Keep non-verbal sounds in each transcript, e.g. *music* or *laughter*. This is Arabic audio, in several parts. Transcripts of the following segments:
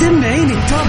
سمعيني التوب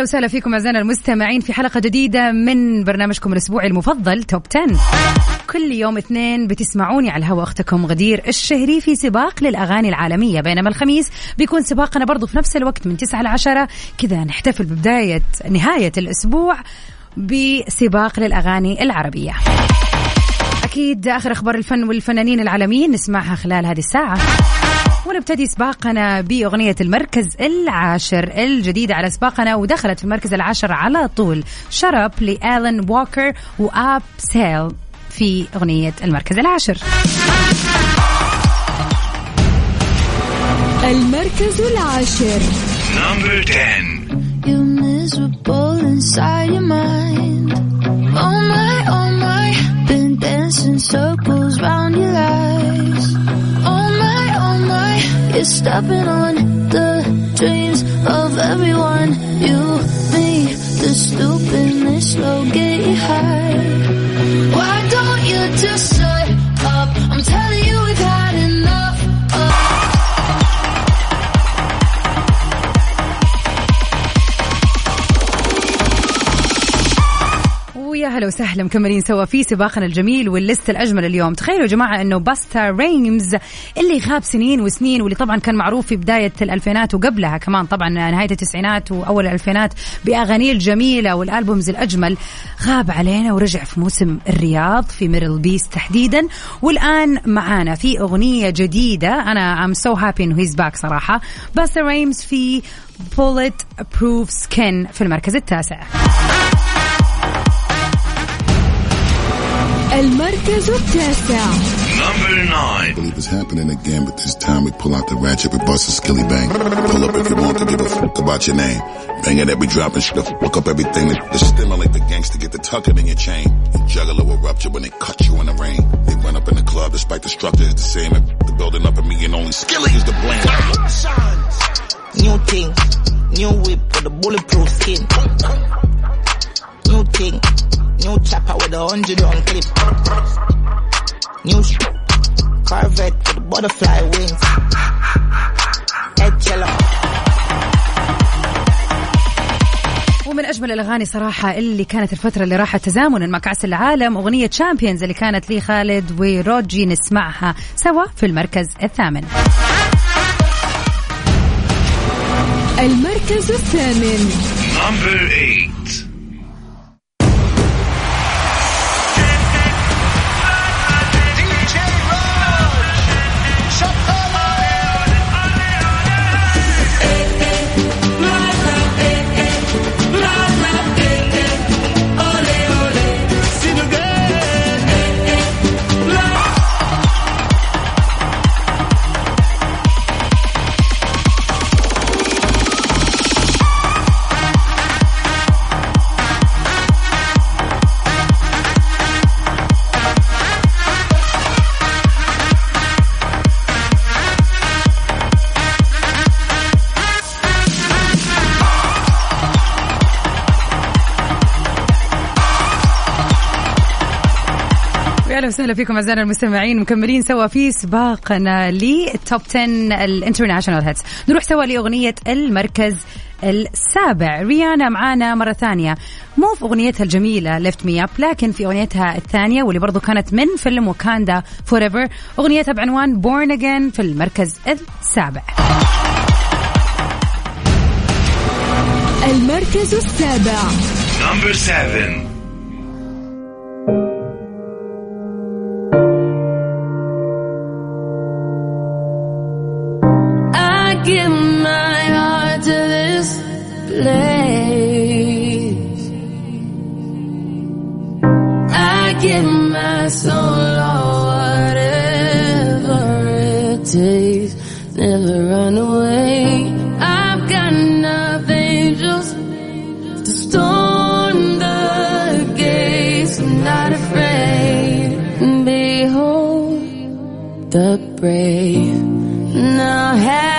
أهلا وسهلا فيكم أعزائنا المستمعين في حلقة جديدة من برنامجكم الأسبوعي المفضل توب 10 كل يوم اثنين بتسمعوني على الهواء أختكم غدير الشهري في سباق للأغاني العالمية. بينما الخميس بيكون سباقنا برضو في نفس الوقت من 9 ل 10 كذا نحتفل ببداية نهاية الأسبوع بسباق للأغاني العربية. أكيد آخر أخبار الفن والفنانين العالميين نسمعها خلال هذه الساعة. ونبتدي سباقنا بأغنية المركز العاشر الجديدة على سباقنا ودخلت في المركز العاشر على طول. Shut Up لآلن ووكر و UPSAHL في أغنية المركز العاشر. المركز العاشر. number 10 You're miserable inside your mind. Oh my, oh my, been dancing circles round your lies. You're stepping on the dreams of everyone. You, me, the stupidness, slow getting high. ويا هلا وسهلا مكملين سوا في سباقنا الجميل وال list الأجمل اليوم. تخيلوا يا جماعة إنه Busta Rhymes اللي غاب سنين وسنين واللي طبعا كان معروف في بداية الألفينات وقبلها كمان طبعا نهاية التسعينات وأول الألفينات باغانيه الجميله وال albums الأجمل غاب علينا ورجع في موسم الرياض في ميدل بيست تحديدا. والآن معانا في أغنية جديدة. أنا I'm so happy إنه he's back صراحة. باستا رايمز في Bulletproof Skin في المركز التاسع. المركز التاسع نمبر 9 believe it's happening again, but this time we pull out the ratchet, we bust a skilly bang. Pull up if you want to give a fuck about your name. Bang it, we dropping shit, fuck up everything. The stimulate the gangster, get the tucking in your chain. You juggler will rupture when they cut you in the rain. They run up in the club, despite the structure is the same. If the building up at me and only skilly is the blame. New thing, new whip with a bulletproof skin. New thing, new chopper with a hundred round clip. New sh- Corvette with butterfly wings. Head cello. ومن أجمل الأغاني صراحة اللي كانت الفترة اللي راحت تزامنا مع كأس العالم أغنية تشامبيونز اللي كانت لي خالد وروجي نسمعها سوا في المركز الثامن المركز الثامن أهلا وسهلا فيكم أعزائنا المستمعين مكملين سوا في سباقنا لل top 10 ال international hits. نروح سوا لأغنية المركز السابع. ريانا معانا مرة ثانية. مو في أغنيتها الجميلة Lift Me Up لكن في أغنيتها الثانية واللي برضو كانت من فيلم Wakanda Forever أغنيتها بعنوان Born Again في المركز السابع. المركز السابع. Number 7. Takes. Never run away. I've got enough angels to storm the gates. I'm not afraid. Behold the brave. Now have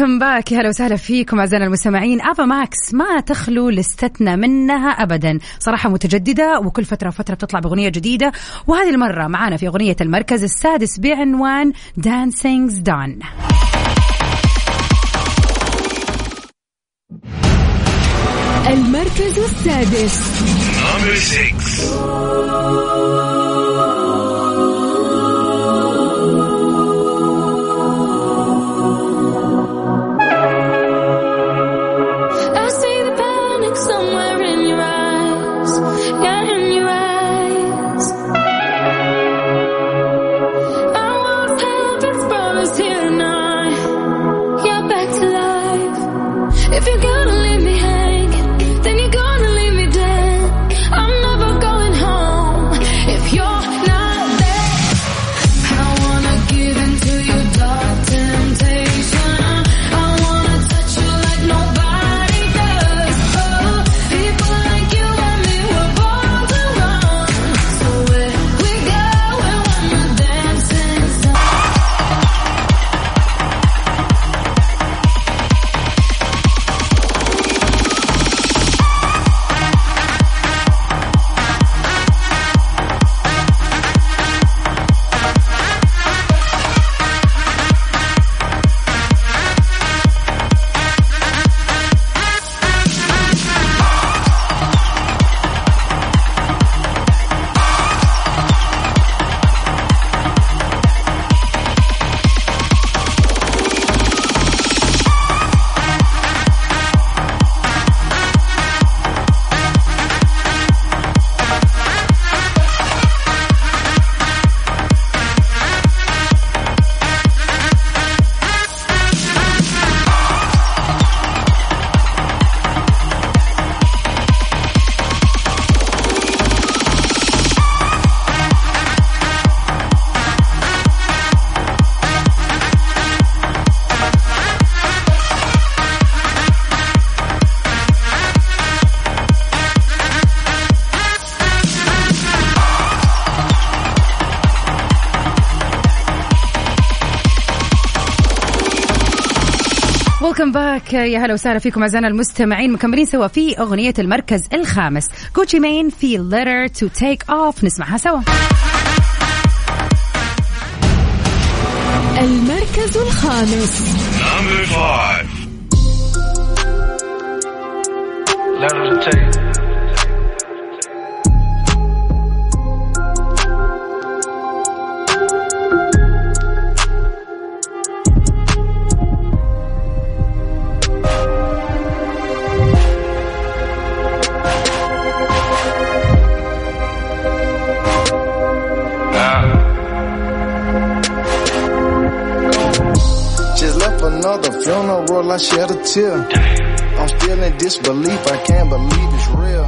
Welcome back يا هلا وسهلا فيكم أعزائنا المستمعين. آفا ماكس ما تخلو لستنا منها ابدا. صراحة متجددة وكل فترة وفترة بتطلع بأغنية جديدة. وهذه المرة معانا في أغنية المركز السادس بعنوان Dancing's Done المركز السادس. ويلكم باك يا هلا وسهلا فيكم أعزائنا المستمعين. مكملين سوا في أغنية المركز الخامس. جوتشي مين في letter to take off. نسمعها سوا. المركز الخامس. Number 5. Letter to take. Tear. I'm still in disbelief, I can't believe it's real.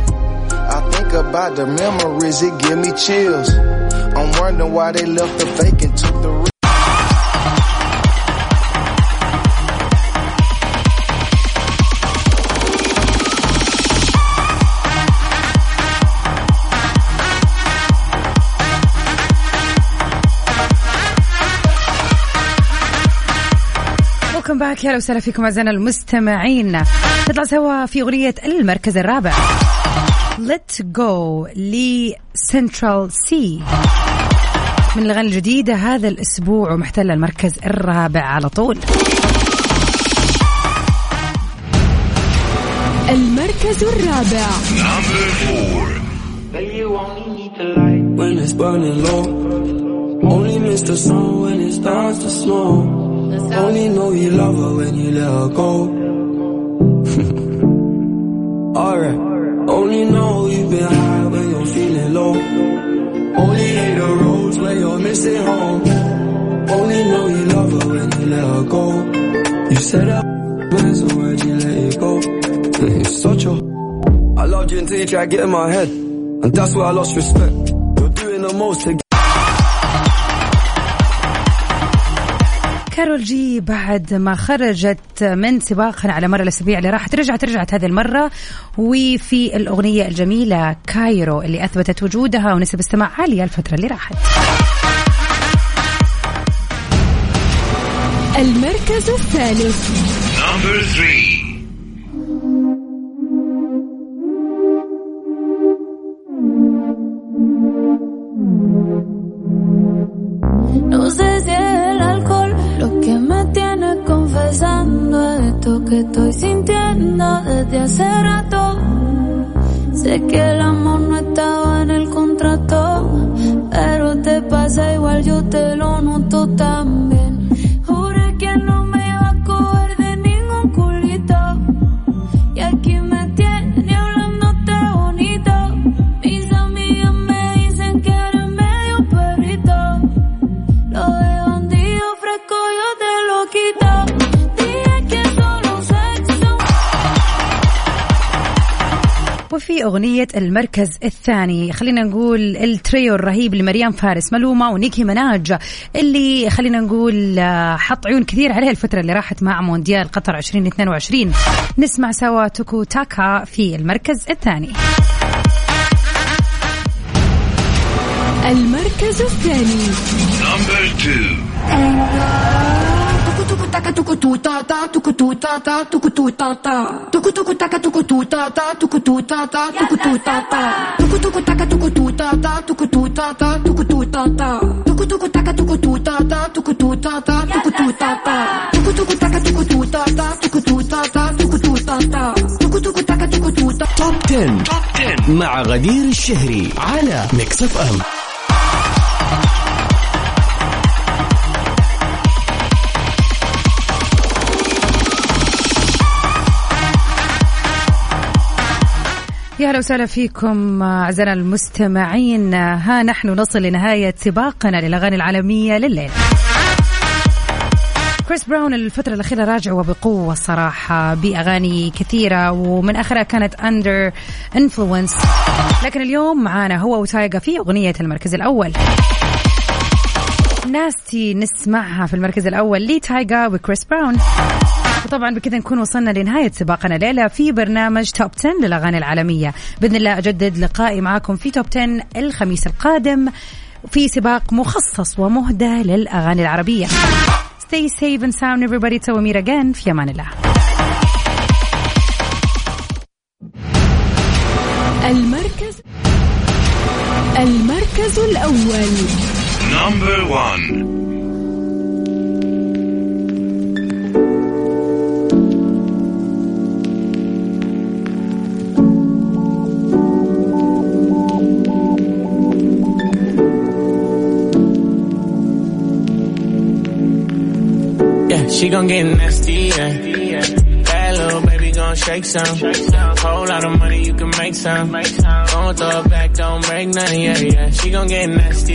I think about the memories, it give me chills. I'm wondering why they left the and took the real. Welcome back. يا وسهلا فيكم أعزائنا المستمعين. نطلع سوا في أغنية المركز الرابع. Let Go لسنترال سي من الأغاني الجديدة هذا الأسبوع ومحتله المركز الرابع على طول. المركز الرابع. When it's burning low. Only miss the sun when it starts to snow. Only know you love her when you let her go. *laughs* Alright. Only know you've been high when you're feeling low. Only hate the roads when you're missing home. Only know you love her when you let her go. You said that *laughs* man, so why'd you let it go? *laughs* It's such a I loved you until you tried to get in my head. And that's where I lost respect. You're doing the most to كارول جي بعد ما خرجت من سباقها على مر الأسابيع اللي راحت رجعت رجعت هذه المرة. وفي الأغنية الجميلة كايرو اللي أثبتت وجودها ونسب استماع عاليه الفترة اللي راحت. المركز الثالث. Esto que estoy sintiendo desde hace rato. Sé que el amor no estaba en el contrato, pero te pasa igual, yo te lo noto también. وفي أغنية المركز الثاني. خلينا نقول التريو الرهيب لمريم فارس ملومة ونيكي مناج اللي خلينا نقول آه، حط عيون كثير عليها الفترة اللي راحت مع مونديال قطر 2022 نسمع سوا توكو تاكا في المركز الثاني. المركز الثاني. Top 10. مع غدير الشهري على Mix FM يا هلا وسهلا فيكم أعزائنا المستمعين. ها نحن نصل لنهاية سباقنا للأغاني العالمية لليلة. كريس براون الفترة الأخيرة راجع وبقوة الصراحة بأغاني كثيرة ومن آخرها كانت Under Influence لكن اليوم معانا هو وتايجا في أغنية المركز الأول. Nasty نسمعها في المركز الأول لتايجا وكريس براون. وطبعا بكذا نكون وصلنا لنهاية سباقنا ليلة في برنامج Top 10 للأغاني العالمية. بإذن الله أجدد لقائي معكم في Top 10 الخميس القادم في سباق مخصص ومهدى للأغاني العربية. Stay safe and sound everybody. Till we meet again. في أمان الله. المركز المركز الأول. Number one. She gon' get nasty, yeah. Bad little baby gon' shake some. Whole lot of money you can make some. Gon' throw it back, don't break none, yeah, yeah. She gon' get nasty.